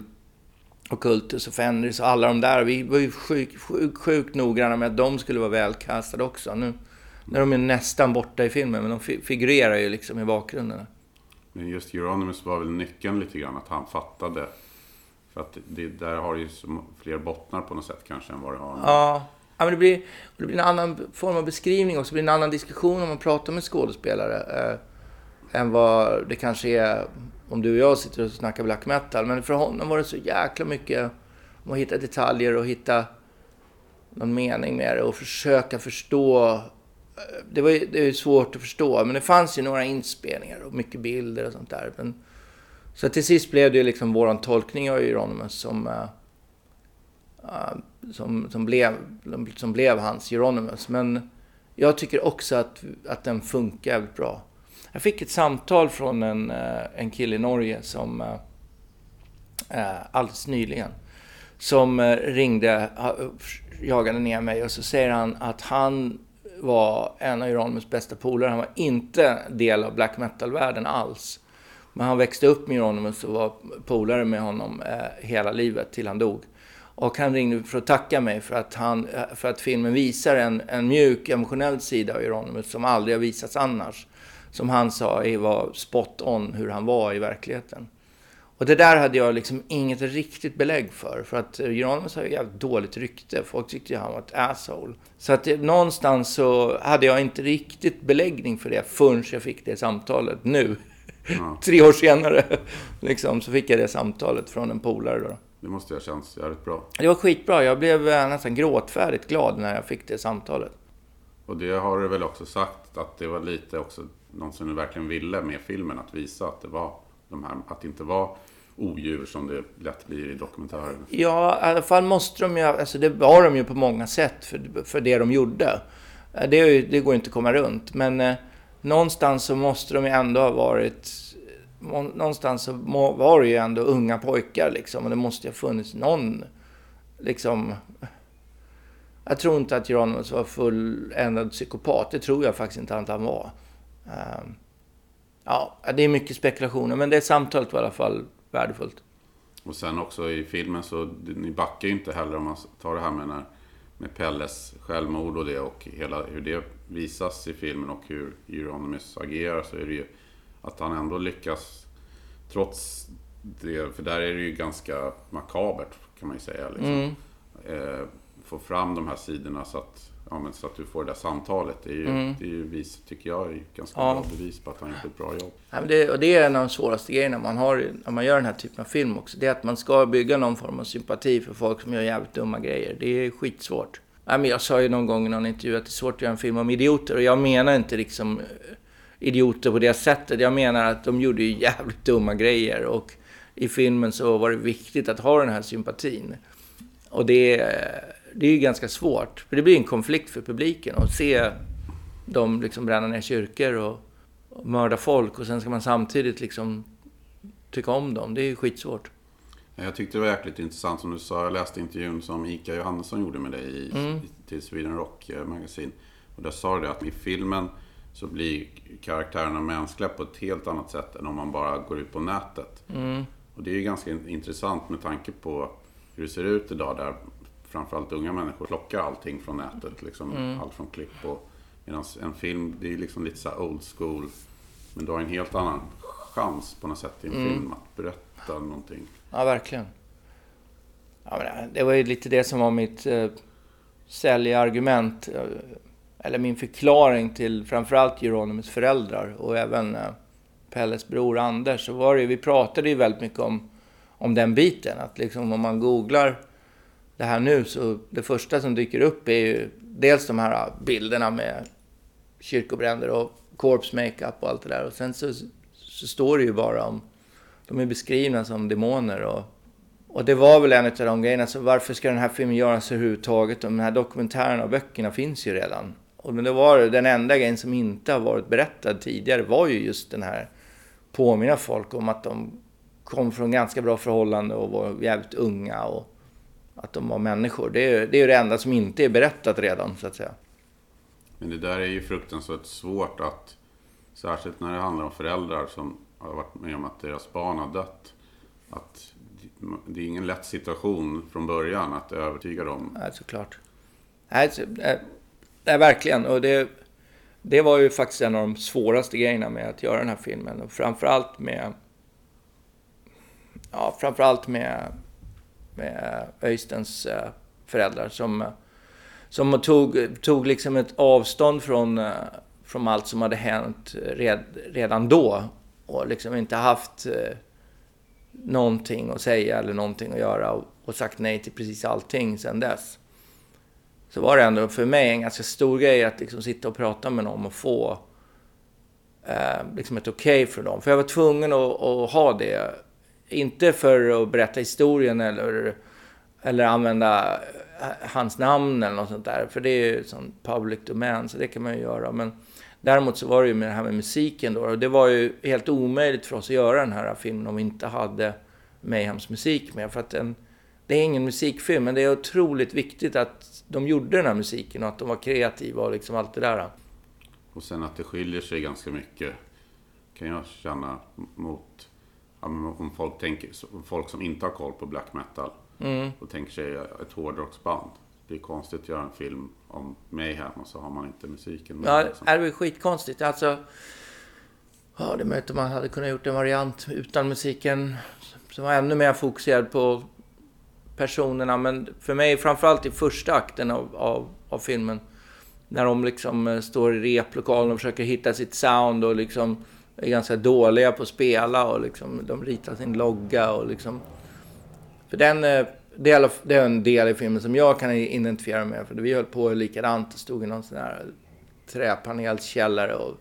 Occultus och Fenris och alla de där. Vi var ju sjukt sjuk, sjuk noggranna med att de skulle vara välkastade också. Nu när de är nästan borta i filmen, men de figurerar ju liksom i bakgrunden. Men just Euronymous var väl nyckeln lite grann, att han fattade. För att det, där har ju fler bottnar på något sätt kanske än vad det har. Ja, ja men det blir, det blir en annan form av beskrivning också. Det blir en annan diskussion om man pratar med skådespelare. Eh, än vad det kanske är om du och jag sitter och snackar black metal. Men för honom var det så jäkla mycket om att hitta detaljer och hitta någon mening med det och försöka förstå. Det var ju, det är svårt att förstå, men det fanns ju några inspelningar och mycket bilder och sånt där. Men, så till sist blev det ju liksom våran tolkning av Euronymous som, uh, som, som, blev, som blev hans Euronymous. Men jag tycker också att, att den funkar jävligt bra. Jag fick ett samtal från en, eh, en kille i Norge som eh, alldeles nyligen som ringde, jagade ner mig och så säger han att han var en av Euronymous bästa polare. Han var inte del av black metal-världen alls. Men han växte upp med Euronymous och var polare med honom eh, hela livet till han dog. Och han ringde för att tacka mig för att, han, eh, för att filmen visar en, en mjuk emotionell sida av Euronymous som aldrig har visats annars som han sa var spot on hur han var i verkligheten. Och det där hade jag liksom inget riktigt belägg för. För att Euronymous har ju jävligt dåligt rykte. Folk tyckte ju han var ett asshole. Så att det, någonstans så hade jag inte riktigt beläggning för det förrän jag fick det samtalet nu. Ja. <laughs> Tre år senare liksom, så fick jag det samtalet från en polare. Då. Det måste ha känts jävligt bra. Det var skitbra. Jag blev eh, nästan gråtfärdigt glad när jag fick det samtalet. Och det har du väl också sagt att det var lite också något som du verkligen ville med filmen. Att visa att det var de här, att det inte var odjur som det lätt blir i dokumentären. Ja, i alla fall måste de ju, alltså det var de ju på många sätt för, för det de gjorde. Eh, det, är ju, det går inte att komma runt. Men eh, någonstans så måste de ju ändå ha varit... må- Någonstans så må, var det ju ändå unga pojkar liksom. Och det måste ju ha funnits någon liksom... Jag tror inte att Geronimus var fulländad psykopat. Det tror jag faktiskt inte att han var. Um, ja, det är mycket spekulationer. Men det samtalet var i alla fall värdefullt. Och sen också i filmen så, ni backar ju inte heller om man tar det här med, när, med Pelles självmord och det och hela hur det visas i filmen och hur Euronymous agerar så är det ju att han ändå lyckas trots det, för där är det ju ganska makabert kan man ju säga. Liksom. Eh, få fram de här sidorna så att, ja, men så att du får det där samtalet. Det är ju, det är ju vis, tycker jag, är ganska Ja. bra bevis på att han gjort ett bra jobb. Ja, men det, och det är en av de svåraste grejerna man har när man gör den här typen av film också. Det är att man ska bygga någon form av sympati för folk som gör jävligt dumma grejer. Det är skitsvårt. Ja, men jag sa ju någon gång i någon intervju att det är svårt att göra en film om idioter. Och jag menar inte liksom eh, idioter på det sättet. Jag menar att de gjorde ju jävligt dumma grejer. Och i filmen så var det viktigt att ha den här sympatin. Och det, det är ju ganska svårt. För det blir en konflikt för publiken att se dem liksom bränna ner kyrkor och, och mörda folk. Och sen ska man samtidigt liksom tycka om dem. Det är ju skitsvårt. Jag tyckte det var jäkligt intressant som du sa. Jag läste intervjun som Ika Johannesson gjorde med dig i, Mm. till Sweden Rock eh, Magazine. Och där sa du att i filmen så blir karaktärerna mänskliga på ett helt annat sätt än om man bara går ut på nätet. Mm. Och det är ju ganska in- intressant med tanke på hur det ser ut idag där framförallt unga människor plockar allting från nätet. Liksom, Mm. Allt från klipp och medan en film, det är liksom lite så old school. Men du har en helt annan chans på något sätt i en Mm. film att berätta någonting. Ja, verkligen. Ja, men det var ju lite det som var mitt eh, säljargument. eh, Eller min förklaring till framförallt Euronymous föräldrar och även eh, Pelles bror Anders. Så var det, vi pratade ju väldigt mycket om, om den biten. Att liksom om man googlar det här nu så det första som dyker upp är ju dels de här bilderna med kyrkobränder och corpse makeup och allt det där. Och sen så, så står det ju bara om de är beskrivna som demoner. Och, och det var väl en av de grejerna. Så varför ska den här filmen göras överhuvudtaget? De här dokumentärerna och böckerna finns ju redan. Och men det var den enda grejen som inte har varit berättad tidigare var ju just den här påminna folk om att de kom från ganska bra förhållanden och var jävligt unga och att de var människor. Det är, det är ju det enda som inte är berättat redan så att säga. Men det där är ju fruktansvärt svårt att, särskilt när det handlar om föräldrar som har varit med om att deras barn har dött. Att det är ingen lätt situation från början att övertyga dem. Nej, såklart. Nej, så, nej, nej, verkligen. Och det, det var ju faktiskt en av de svåraste grejerna med att göra den här filmen. Och framförallt med... Ja, framförallt med, med eh, Öystens eh, föräldrar som, eh, som tog, tog liksom ett avstånd från, från allt som hade hänt red, redan då. Och liksom inte haft någonting att säga eller någonting att göra och, och sagt nej till precis allting sedan dess. Så var det ändå för mig en ganska stor grej att liksom sitta och prata med någon och få eh, liksom ett okej från dem. För jag var tvungen att, att ha det. Inte för att berätta historien eller, eller använda eh, hans namn eller något sånt där. För det är ju sån public domain, så det kan man ju göra. Men däremot så var det ju med det här med musiken då. Och det var ju helt omöjligt för oss att göra den här filmen om vi inte hade Mayhems musik med. För att den, det är ingen musikfilm, men det är otroligt viktigt att de gjorde den här musiken och att de var kreativa och liksom allt det där. Och sen att det skiljer sig ganska mycket kan jag känna mot om folk, tänker, folk som inte har koll på black metal Mm. och tänker sig ett hårdrocksband. Det är konstigt att göra en film om Mayhem och så har man inte musiken med. Ja, liksom. det ju skitkonstigt. Alltså, ja, det är möjligt att man hade kunnat gjort en variant utan musiken som var ännu mer fokuserad på personerna. Men för mig, framförallt i första akten av, av, av filmen, när de liksom eh, står i replokalen och försöker hitta sitt sound och liksom är ganska dåliga på att spela och liksom de ritar sin logga och liksom... För den, eh, del av, det är en del i filmen som jag kan identifiera mig med, för vi höll på likadant. Det stod i någon sån här träpanelskällare och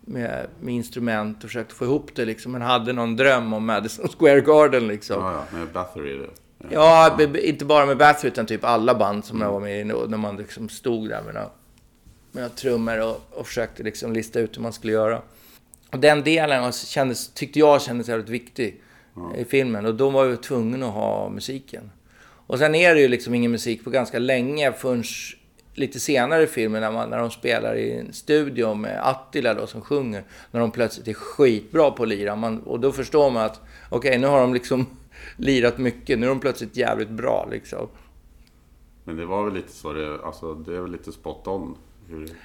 med, med instrument och försökte få ihop det liksom. Men hade någon dröm om Madison <laughs> Square Garden liksom. Ja, ja, med Bathory. det. Ja, b- inte bara med Bathory utan typ alla band som jag var med i. När man liksom stod där med några mina trummor och, och försökte liksom lista ut hur man skulle göra. Och den delen kändes, tyckte jag kändes väldigt viktig i filmen. Och då var jag tvungen att ha musiken. Och sen är det ju liksom ingen musik på ganska länge förrän lite senare i filmen när, man, när de spelar i en studio med Attila då som sjunger. När de plötsligt är skitbra på att lira. Man, och då förstår man att okej, okay, nu har de liksom <laughs> lirat mycket. Nu är de plötsligt jävligt bra liksom. Men det var väl lite så det, alltså det är väl lite spot on?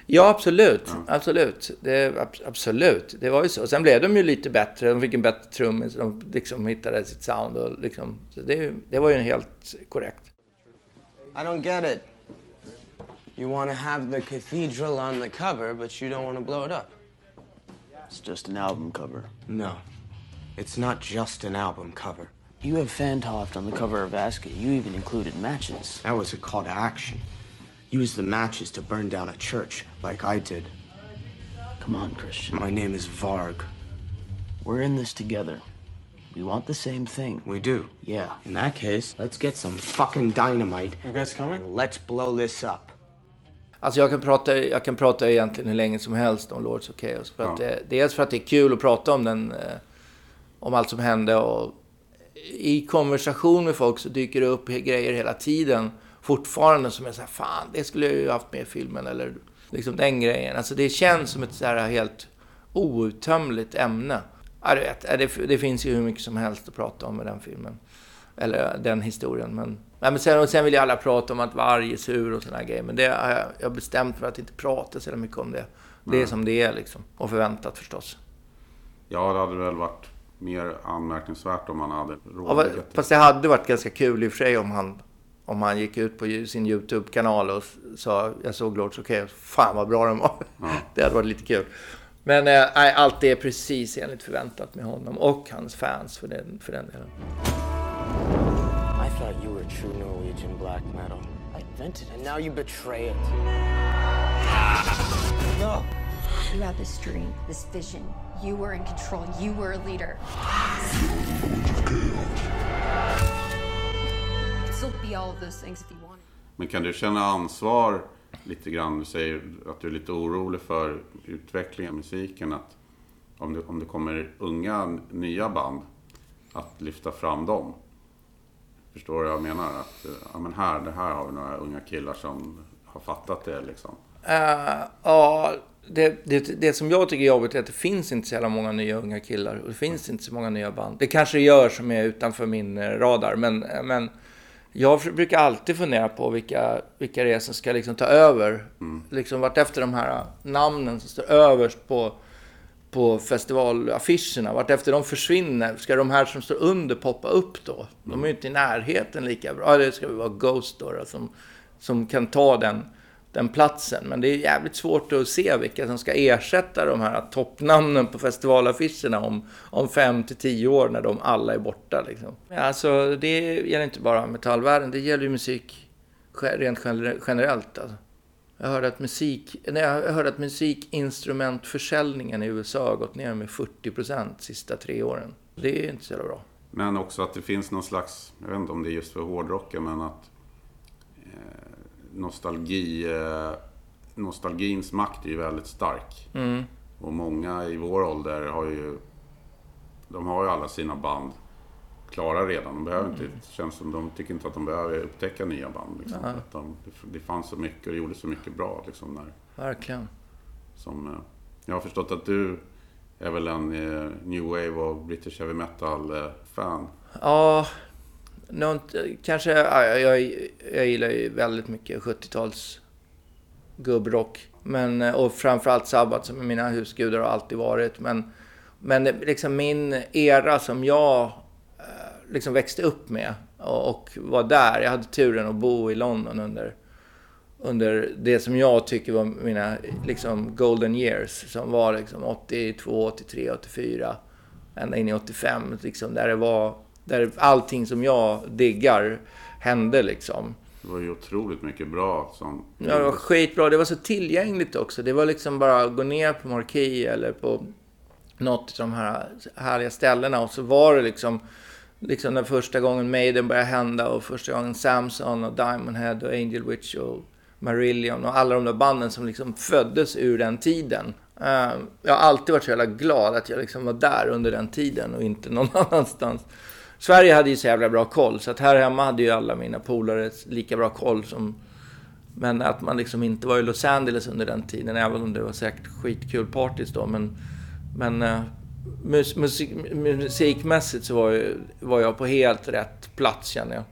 Ja, absolut. Ja. Absolut. Det, absolut. Det var ju så. Sen blev de ju lite bättre. De fick en bättre trummis. De liksom hittade sitt sound. Och liksom, så det, det var ju helt korrekt. I don't get it. You want to have the cathedral on the cover, but you don't want to blow it up. It's just an album cover. No, it's not just an album cover. You have Fantoft on the cover of Aska. You even included matches. That was a call to action. Use the matches to burn down a church, like I did. Come on, Christian. My name is Varg. We're in this together. We want the same thing. We do? Yeah. In that case, let's get some fucking dynamite. You guys coming? Let's blow this up. Alltså jag kan, prata, jag kan prata egentligen hur länge som helst om Lords of Chaos. För ja. att det, dels för att det är kul att prata om den, eh, om allt som hände. Och I konversation med folk så dyker det upp grejer hela tiden. Fortfarande som är så här, fan det skulle jag ju haft med i filmen. Eller liksom den grejen. Alltså det känns som ett så här helt outtömligt ämne. Ja, du vet, det, det finns ju hur mycket som helst att prata om med den filmen. Eller den historien. Men, ja, men sen, och sen vill ju alla prata om att varje sur och sådana grejer. Men det har jag, jag bestämt för att inte prata så mycket om det. Det är mm. som det är liksom. Och förväntat förstås. Ja, det hade väl varit mer anmärkningsvärt om han hade råd. Ja, fast det hade varit ganska kul i och för sig om han, om han gick ut på sin YouTube-kanal och sa jag såg Lords okej, okay, fan vad bra den var. Ja. <laughs> Det hade varit lite kul. Men äh, allt är precis enligt förväntat med honom och hans fans för den, för den delen. I thought you were true Norwegian black metal. I invented it. And now you betray it. <laughs> No! You had this dream, this vision. You were in control. You were a leader. Men kan du känna ansvar lite grann? Du säger att du är lite orolig för utvecklingen av musiken. Att om det, om det kommer unga, nya band, att lyfta fram dem. Förstår du vad jag menar? Att ja, men här, det här har vi några unga killar som har fattat det liksom. Uh, ja, det, det, det som jag tycker är jobbigt är att det finns inte så jävla många nya unga killar. Och det finns inte så många nya band. Det kanske gör som är utanför min eh, radar. Men, men jag brukar alltid fundera på vilka, vilka det är som ska liksom ta över. Mm. Liksom vartefter de här namnen som står överst på på festivalaffischerna. Vartefter de försvinner, ska de här som står under poppa upp då? De är ju inte i närheten lika bra. Ja, det ska vara Ghost då, då som, som kan ta den, den platsen. Men det är jävligt svårt att se vilka som ska ersätta de här toppnamnen på festivalaffischerna om, om fem till tio år när de alla är borta. Liksom. Alltså, det gäller inte bara metallvärlden, det gäller ju musik rent generellt. Alltså. Jag hörde att, musik, nej, jag hörde att musikinstrumentförsäljningen i USA har gått ner med 40 procent de sista tre åren. Det är inte så bra. Men också att det finns någon slags, jag vet inte om det är just för hårdrocken, men att nostalgi, eh, nostalgins makt är ju väldigt stark. Mm. Och många i vår ålder har ju, de har ju alla sina band klara redan. De behöver inte, det känns som de tycker inte att de behöver upptäcka nya band. Liksom. Ja. Att de, det fanns så mycket och gjorde så mycket bra. Liksom, när, Verkligen. Som, eh, jag har förstått att du är väl en eh, new wave och British heavy metal-fan? Ja, någon, kanske. Jag, jag, jag gillar ju väldigt mycket 70-tals gubbrock. Men, och framförallt Sabbath som mina husgudar har alltid varit. Men, men liksom min era som jag eh, liksom växte upp med och, och var där. Jag hade turen att bo i London under, under det som jag tycker var mina liksom golden years. Som var liksom 82, 83, 84, ända in i 85. Liksom, där det var, där allting som jag diggar hände liksom. Det var ju otroligt mycket bra som... Ja, det var skitbra. Det var så tillgängligt också. Det var liksom bara att gå ner på Marquee eller på något av de här härliga ställena och så var det liksom liksom den första gången Maiden började hända och första gången Samson och Diamond Head och Angel Witch och Marillion och alla de där banden som liksom föddes ur den tiden. Eh, jag har alltid varit så jävla glad att jag liksom var där under den tiden och inte någon <laughs> annanstans. Sverige hade ju så jävla bra koll, så att här hemma hade ju alla mina polare lika bra koll som... Men att man liksom inte var i Los Angeles under den tiden, även om det var säkert skitkul partys då. Men, men uh, mus, musik, musikmässigt så var, ju, var jag på helt rätt plats känner jag.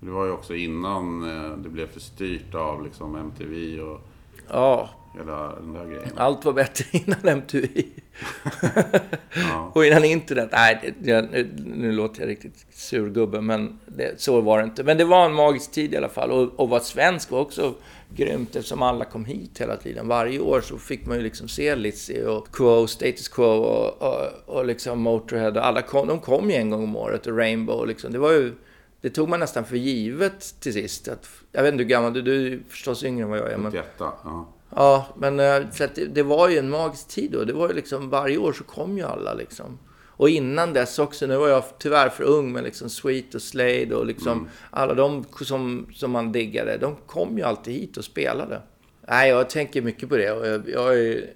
Det var ju också innan eh, det blev för styrt av liksom MTV och Ja, hela den där grejen. allt var bättre <laughs> innan MTV. <laughs> Ja. Och innan internet. Nej, det, nu, nu låter jag riktigt surgubbe, men det, så var det inte. Men det var en magisk tid i alla fall. Och, och vara svensk var också grymt eftersom alla kom hit hela tiden. Varje år så fick man ju liksom se Lizzy och Quo, Status Quo och, och, och liksom Motorhead. Och alla kom, de kom ju en gång om året och Rainbow liksom. Det var ju... Det tog man nästan för givet till sist. Att, jag vet inte hur gammal du är, du är förstås yngre än vad jag är. Men, 71, ja. Ja, men eh, att det, det var ju en magisk tid då. Det var ju liksom varje år så kom ju alla liksom. Och innan dess också, nu var jag tyvärr för ung, men liksom Sweet och Slade och liksom alla de som, som man diggade, de kom ju alltid hit och spelade. Nej, jag tänker mycket på det. Och jag, jag är,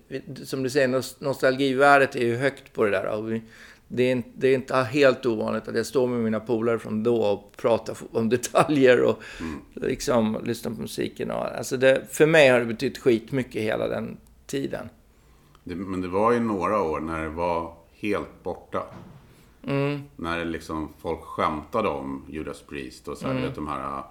som du säger, nos- nostalgivärdet är ju högt på det där. Och det, är inte, det är inte helt ovanligt att jag står med mina polare från då och pratar om <laughs> detaljer och liksom lyssnar på musiken. Och, alltså det, för mig har det betytt skitmycket hela den tiden. Det, men det var ju några år när det var helt borta. Mm. När det liksom folk skämtade om Judas Priest och så här, Mm. vet, de här uh,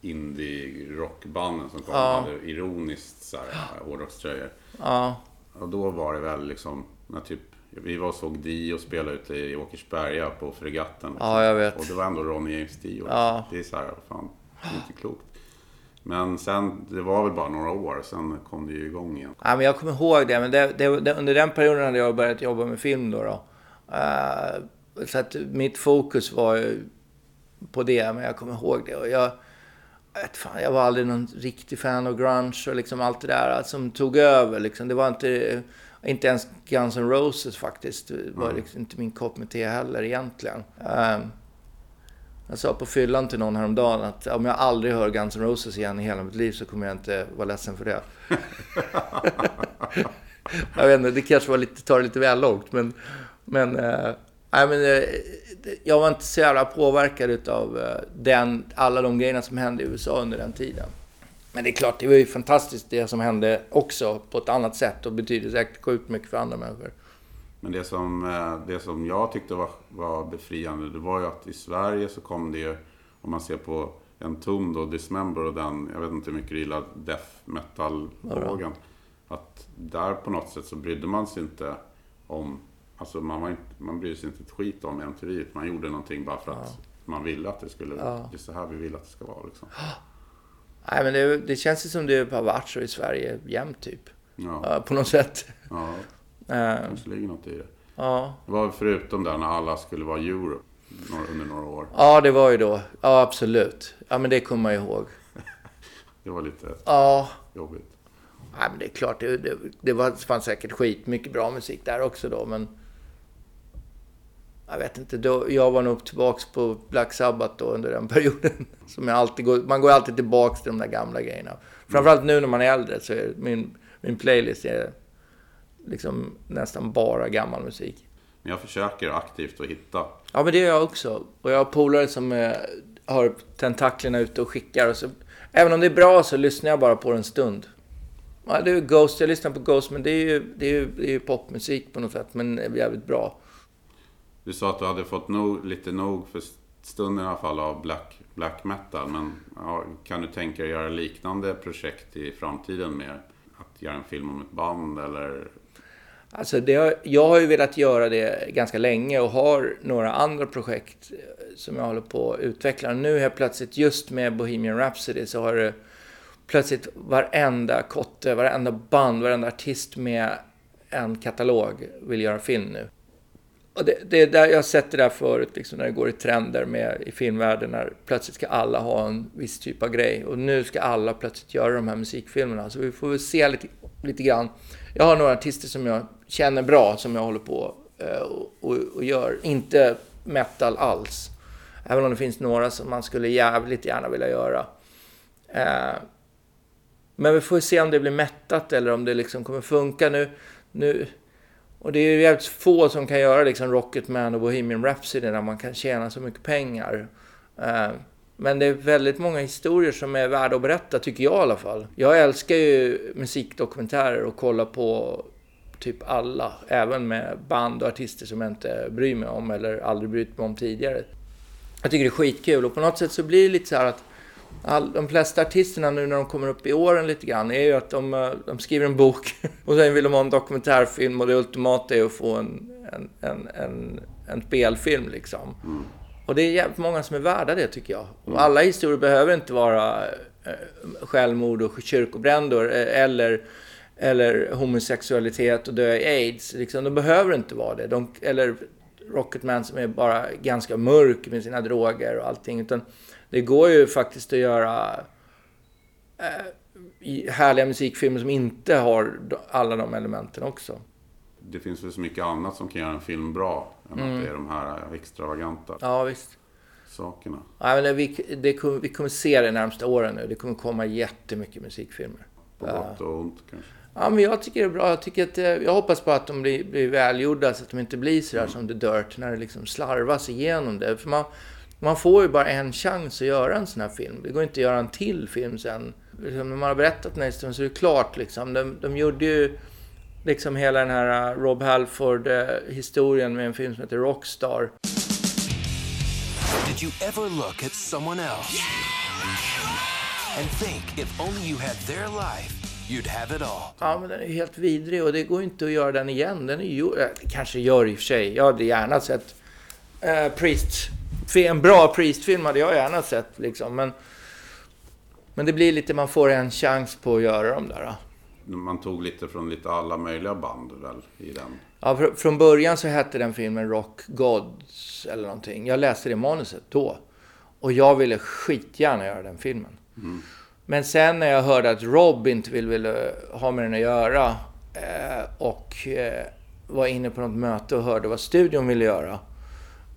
indie-rockbanden som kom Ja. och hade ironiskt så här, uh, hårdrockströjor. Ja, Och då var det väl liksom, när typ, vi var och såg Dio spela ute i Åkersberga på Fregatten. Liksom. Ja, jag vet. Och det var ändå Ronny James Dio. Ja. Det är så här, fan, det är inte klokt. Men sen, det var väl bara några år, sen kom det ju igång igen. Ja, men jag kommer ihåg det, men det, det, det, under den perioden hade jag börjat jobba med film då. då. Eh, så att mitt fokus var ju på det, men jag kommer ihåg det. Och jag, jag vet fan, jag var aldrig någon riktig fan av grunge och liksom allt det där som tog över. Liksom. Det var inte, inte ens Guns N' Roses faktiskt. Det var liksom inte min kopp med te heller egentligen. Eh, jag sa på fyllan till någon häromdagen att om jag aldrig hör Guns N' Roses igen i hela mitt liv så kommer jag inte vara ledsen för det. <laughs> jag vet inte, det kanske var lite, tar det lite väl långt, men... Men, eh, nej, men det- jag var inte så jävla påverkad utav eh, den, alla de grejerna som hände i USA under den tiden. Men det är klart, det var ju fantastiskt det som hände också på ett annat sätt och betyder säkert sjukt mycket för andra människor. Men det som, eh, det som jag tyckte var, var befriande, det var ju att i Sverige så kom det ju, om man ser på Entombed och Dismember och den, jag vet inte hur mycket du gillar death metal-vågen. Att där på något sätt så brydde man sig inte om, alltså man, var inte, man brydde sig inte ett skit om MTV. Man gjorde någonting bara för att man ville att det skulle, Ja. det är så här vi vill att det ska vara liksom. <gasps> Nej, men det, det känns ju som det har varit så i Sverige jämt typ. Ja, Ja, på något sätt. ja <laughs> Eh, kanske ligger något i det. ja. Det var förutom där när alla skulle vara några- under några år. ja, det var ju då. Ja, absolut. Ja, men det kommer man ihåg. <laughs> Det var lite Ja, jobbigt. Nej, men det är klart, det, det, det var, fanns säkert skit mycket bra musik där också då, men... Jag vet inte, då, jag var nog tillbaks på Black Sabbath då under den <laughs> perioden. Som jag alltid går, man går alltid tillbaks till de där gamla grejerna. Framförallt nu när man är äldre så är min, min playlist är liksom nästan bara gammal musik. Men jag försöker aktivt att hitta. Ja, men det gör jag också. Och jag har polare som eh, har tentaklerna ute och skickar. Och så, även om det är bra så lyssnar jag bara på det en stund. Ja, det är Ghost, jag lyssnar på Ghost, men det är ju, det är ju, det är ju popmusik på något sätt, men jävligt bra. Du sa att du hade fått nog, lite nog för stunden i alla fall av black, black metal. Men ja, kan du tänka dig göra liknande projekt i framtiden med att göra en film om ett band eller? Alltså det har, jag har ju velat göra det ganska länge och har några andra projekt eh, som jag håller på att utveckla. Nu helt plötsligt, just med Bohemian Rhapsody, så har det plötsligt varenda kotte, varenda band, varenda artist med en katalog vill göra film nu. Och det, det är där jag har sett det där förut, liksom när det går i trender med, i filmvärlden, när plötsligt ska alla ha en viss typ av grej. Och nu ska alla plötsligt göra de här musikfilmerna. Så vi får väl se lite, lite grann. Jag har några artister som jag känner bra, som jag håller på eh, och, och, och gör. Inte metal alls. Även om det finns några som man skulle jävligt gärna vilja göra. Eh, Men vi får se om det blir mättat eller om det liksom kommer funka nu. nu och det är ju jävligt få som kan göra liksom Rocketman och Bohemian Rhapsody där man kan tjäna så mycket pengar. Eh, men det är väldigt många historier som är värda att berätta, tycker jag i alla fall. Jag älskar ju musikdokumentärer och kollar på typ alla. Även med band och artister som jag inte bryr mig om eller aldrig brytt mig om tidigare. Jag tycker det är skitkul och på något sätt så blir det lite så här att all, de flesta artisterna nu när de kommer upp i åren lite grann är ju att de, eh, de skriver en bok <laughs> och sen vill de ha en dokumentärfilm och det ultimata är att få en, en, en, en, en spelfilm liksom. Mm. Och det är jävligt många som är värda det tycker jag. Och alla historier behöver inte vara eh, självmord och kyrkobränder eh, eller, eller homosexualitet och dö i aids. Liksom, de behöver inte vara det. De, eller Rocketman som är bara ganska mörk med sina droger och allting. Utan det går ju faktiskt att göra eh, härliga musikfilmer som inte har alla de elementen också. Det finns väl så mycket annat som kan göra en film bra än mm. att det är de här extravaganta ja, visst. sakerna. Ja, men det, vi, det kommer, vi kommer se det de närmsta åren nu. Det kommer komma jättemycket musikfilmer. På gott och ont kanske? Ja, men jag tycker det är bra. Jag, tycker att, jag hoppas på att de blir, blir välgjorda så att de inte blir sådär mm. som The Dirt när det liksom slarvas igenom det. För man, man får ju bara en chans att göra en sån här film. Det går inte att göra en till film sen. Liksom, när man har berättat den här historien så är det klart liksom. De, de gjorde ju liksom hela den här uh, Rob Halford-historien uh, med en film som heter Rockstar. Did you ever look at someone else and think if only you had their life You'd have it all. Ja, men den är helt vidrig och det går inte att göra den igen. Den är ju, äh, kanske gör i och för sig. Jag hade gärna sett äh, Priest. En bra Priest-film hade jag gärna sett liksom. Men, men det blir lite, man får en chans på att göra dem där. Man tog lite från lite alla möjliga band väl i den? Ja, fr från början så hette den filmen Rock Gods eller någonting. Jag läste det manuset då. Och jag ville skitgärna göra den filmen. Mm. Men sen när jag hörde att Rob inte ville, ville ha med den att göra eh, och eh, var inne på något möte och hörde vad studion ville göra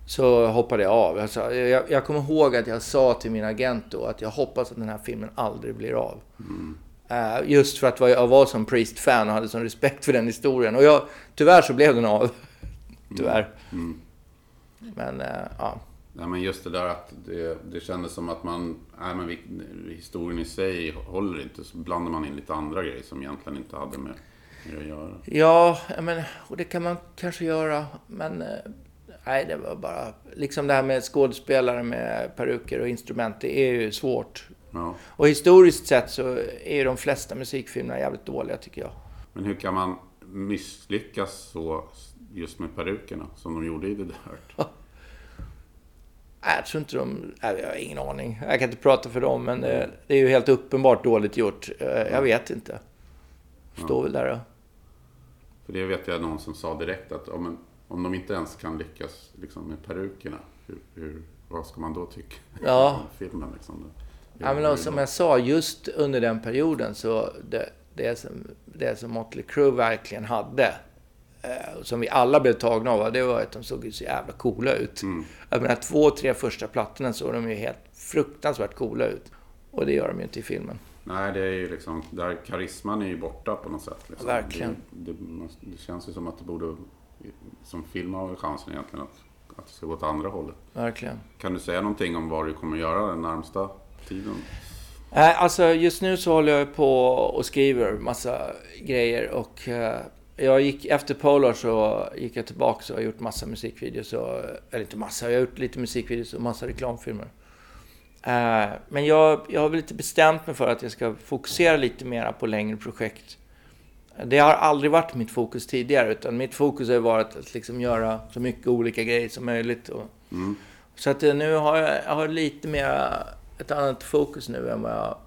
så hoppade jag av. Jag, sa, jag, jag kommer ihåg att jag sa till min agent då att jag hoppas att den här filmen aldrig blir av. Mm. Uh, just för att jag var som Priest-fan och hade sån respekt för den historien. Och jag, tyvärr så blev den av. <laughs> tyvärr. Mm. Mm. Men, uh, ja. Ja, men just det där att det, det kändes som att man, nej men vi, historien i sig håller inte. Så blandar man in lite andra grejer som egentligen inte hade med, med att göra. Ja, men, och det kan man kanske göra. Men eh, nej, det var bara, liksom det här med skådespelare med peruker och instrument, det är ju svårt. Ja. Och historiskt sett så är ju de flesta musikfilmerna jävligt dåliga tycker jag. Men hur kan man misslyckas så just med perukerna som de gjorde i The Dirt? <laughs> Jag tror inte de... Jag har ingen aning. Jag kan inte prata för dem, men det, det är ju helt uppenbart dåligt gjort. Eh, jag vet inte. Står ja. väl där då. För det vet jag någon som sa direkt att om, om de inte ens kan lyckas liksom, med perukerna, hur, hur, vad ska man då tycka ja. <laughs> om filmen? Liksom? Ja, men som jag sa, just under den perioden så det, det som, det som Motley Crue verkligen hade, Eh, som vi alla blev tagna av, det var att de såg så jävla coola ut. Mm. Jag menar, två, tre första plattorna såg de ju helt fruktansvärt coola ut. Och det gör de ju inte i filmen. Nej, det är ju liksom, där karisman är ju borta på något sätt. Liksom. verkligen. Det, det, det, känns ju som att det borde, som film har chansen egentligen att, att det ska gå åt andra hållet. Verkligen. Kan du säga någonting om vad du kommer göra den närmsta tiden? Äh, alltså just nu så håller jag på och skriver massa grejer och uh, jag gick, efter Polar så gick jag tillbaka och har gjort massa musikvideos. Och, eller inte massa, jag har gjort lite musikvideos och massa reklamfilmer. Uh, men jag, jag har väl lite bestämt mig för att jag ska fokusera lite mer på längre projekt. Det har aldrig varit mitt fokus tidigare, utan mitt fokus har varit att liksom göra så mycket olika grejer som möjligt. Och, mm. Så att nu har jag, jag har lite mer ett annat fokus nu än vad jag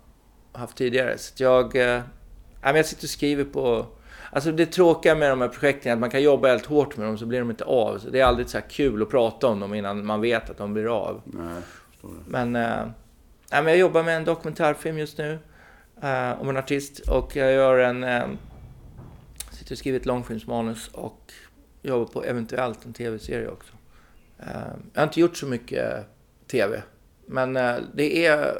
haft tidigare. Så jag, uh, jag sitter och skriver på Alltså det tråkiga med de här projekten är att man kan jobba helt hårt med dem så blir de inte av. Så det är aldrig så kul att prata om dem innan man vet att de blir av. Nej, men, äh, jag jobbar med en dokumentärfilm just nu. Äh, om en artist. Och jag gör en... Sitter och skriver ett långfilmsmanus och jobbar på eventuellt en tv-serie också. Äh, jag har inte gjort så mycket tv. Men det är...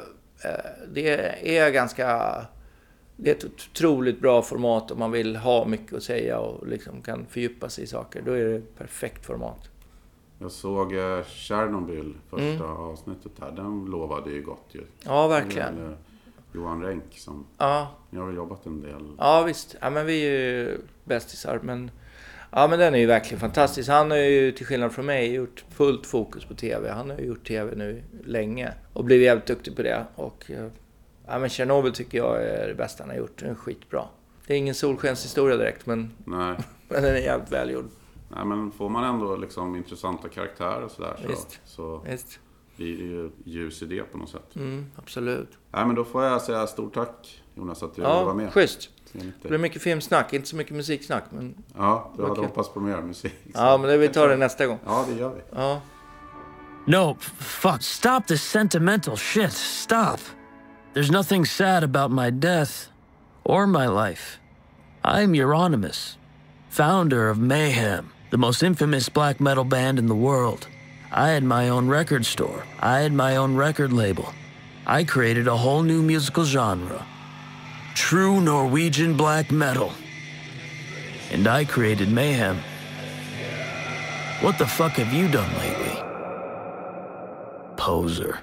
det är ganska det är ett otroligt bra format om man vill ha mycket att säga och liksom kan fördjupa sig i saker. Då är det ett perfekt format. Jag såg eh, Tjernobyl, första avsnittet där. Den lovade ju gott ju. Ja, verkligen. Johan Renck som... Ja, Ni har väl jobbat en del? ja visst. Ja, men vi är ju bästisar. Men, ja, men den är ju verkligen fantastisk. Han har ju till skillnad från mig gjort fullt fokus på TV. Han har ju gjort TV nu länge och blivit jävligt duktig på det. Och, eh, ja, men Tjernobyl tycker jag är det bästa han har gjort. Den är skitbra. Det är ingen solskenshistoria direkt, men, Nej. <laughs> men den är jävligt välgjord. Nej, men får man ändå liksom intressanta karaktärer och sådär så, Visst. så Ljus i det på något sätt. Mm, absolut. Nej, men då får jag säga stort tack Jonas att du Ja, med. schysst. Enligt Det blir mycket filmsnack, inte så mycket musiksnack. Men, Ja, du hade Okej. hoppats på mer musik. ja, men det, vi tar det nästa gång. Ja, det gör vi. Ja. No, fuck. Stop this sentimental shit. Stop. There's nothing sad about my death or my life. I'm Euronymous, founder of Mayhem, the most infamous black metal band in the world. I had my own record store, I had my own record label. I created a whole new musical genre true Norwegian black metal. And I created Mayhem. What the fuck have you done lately? Poser.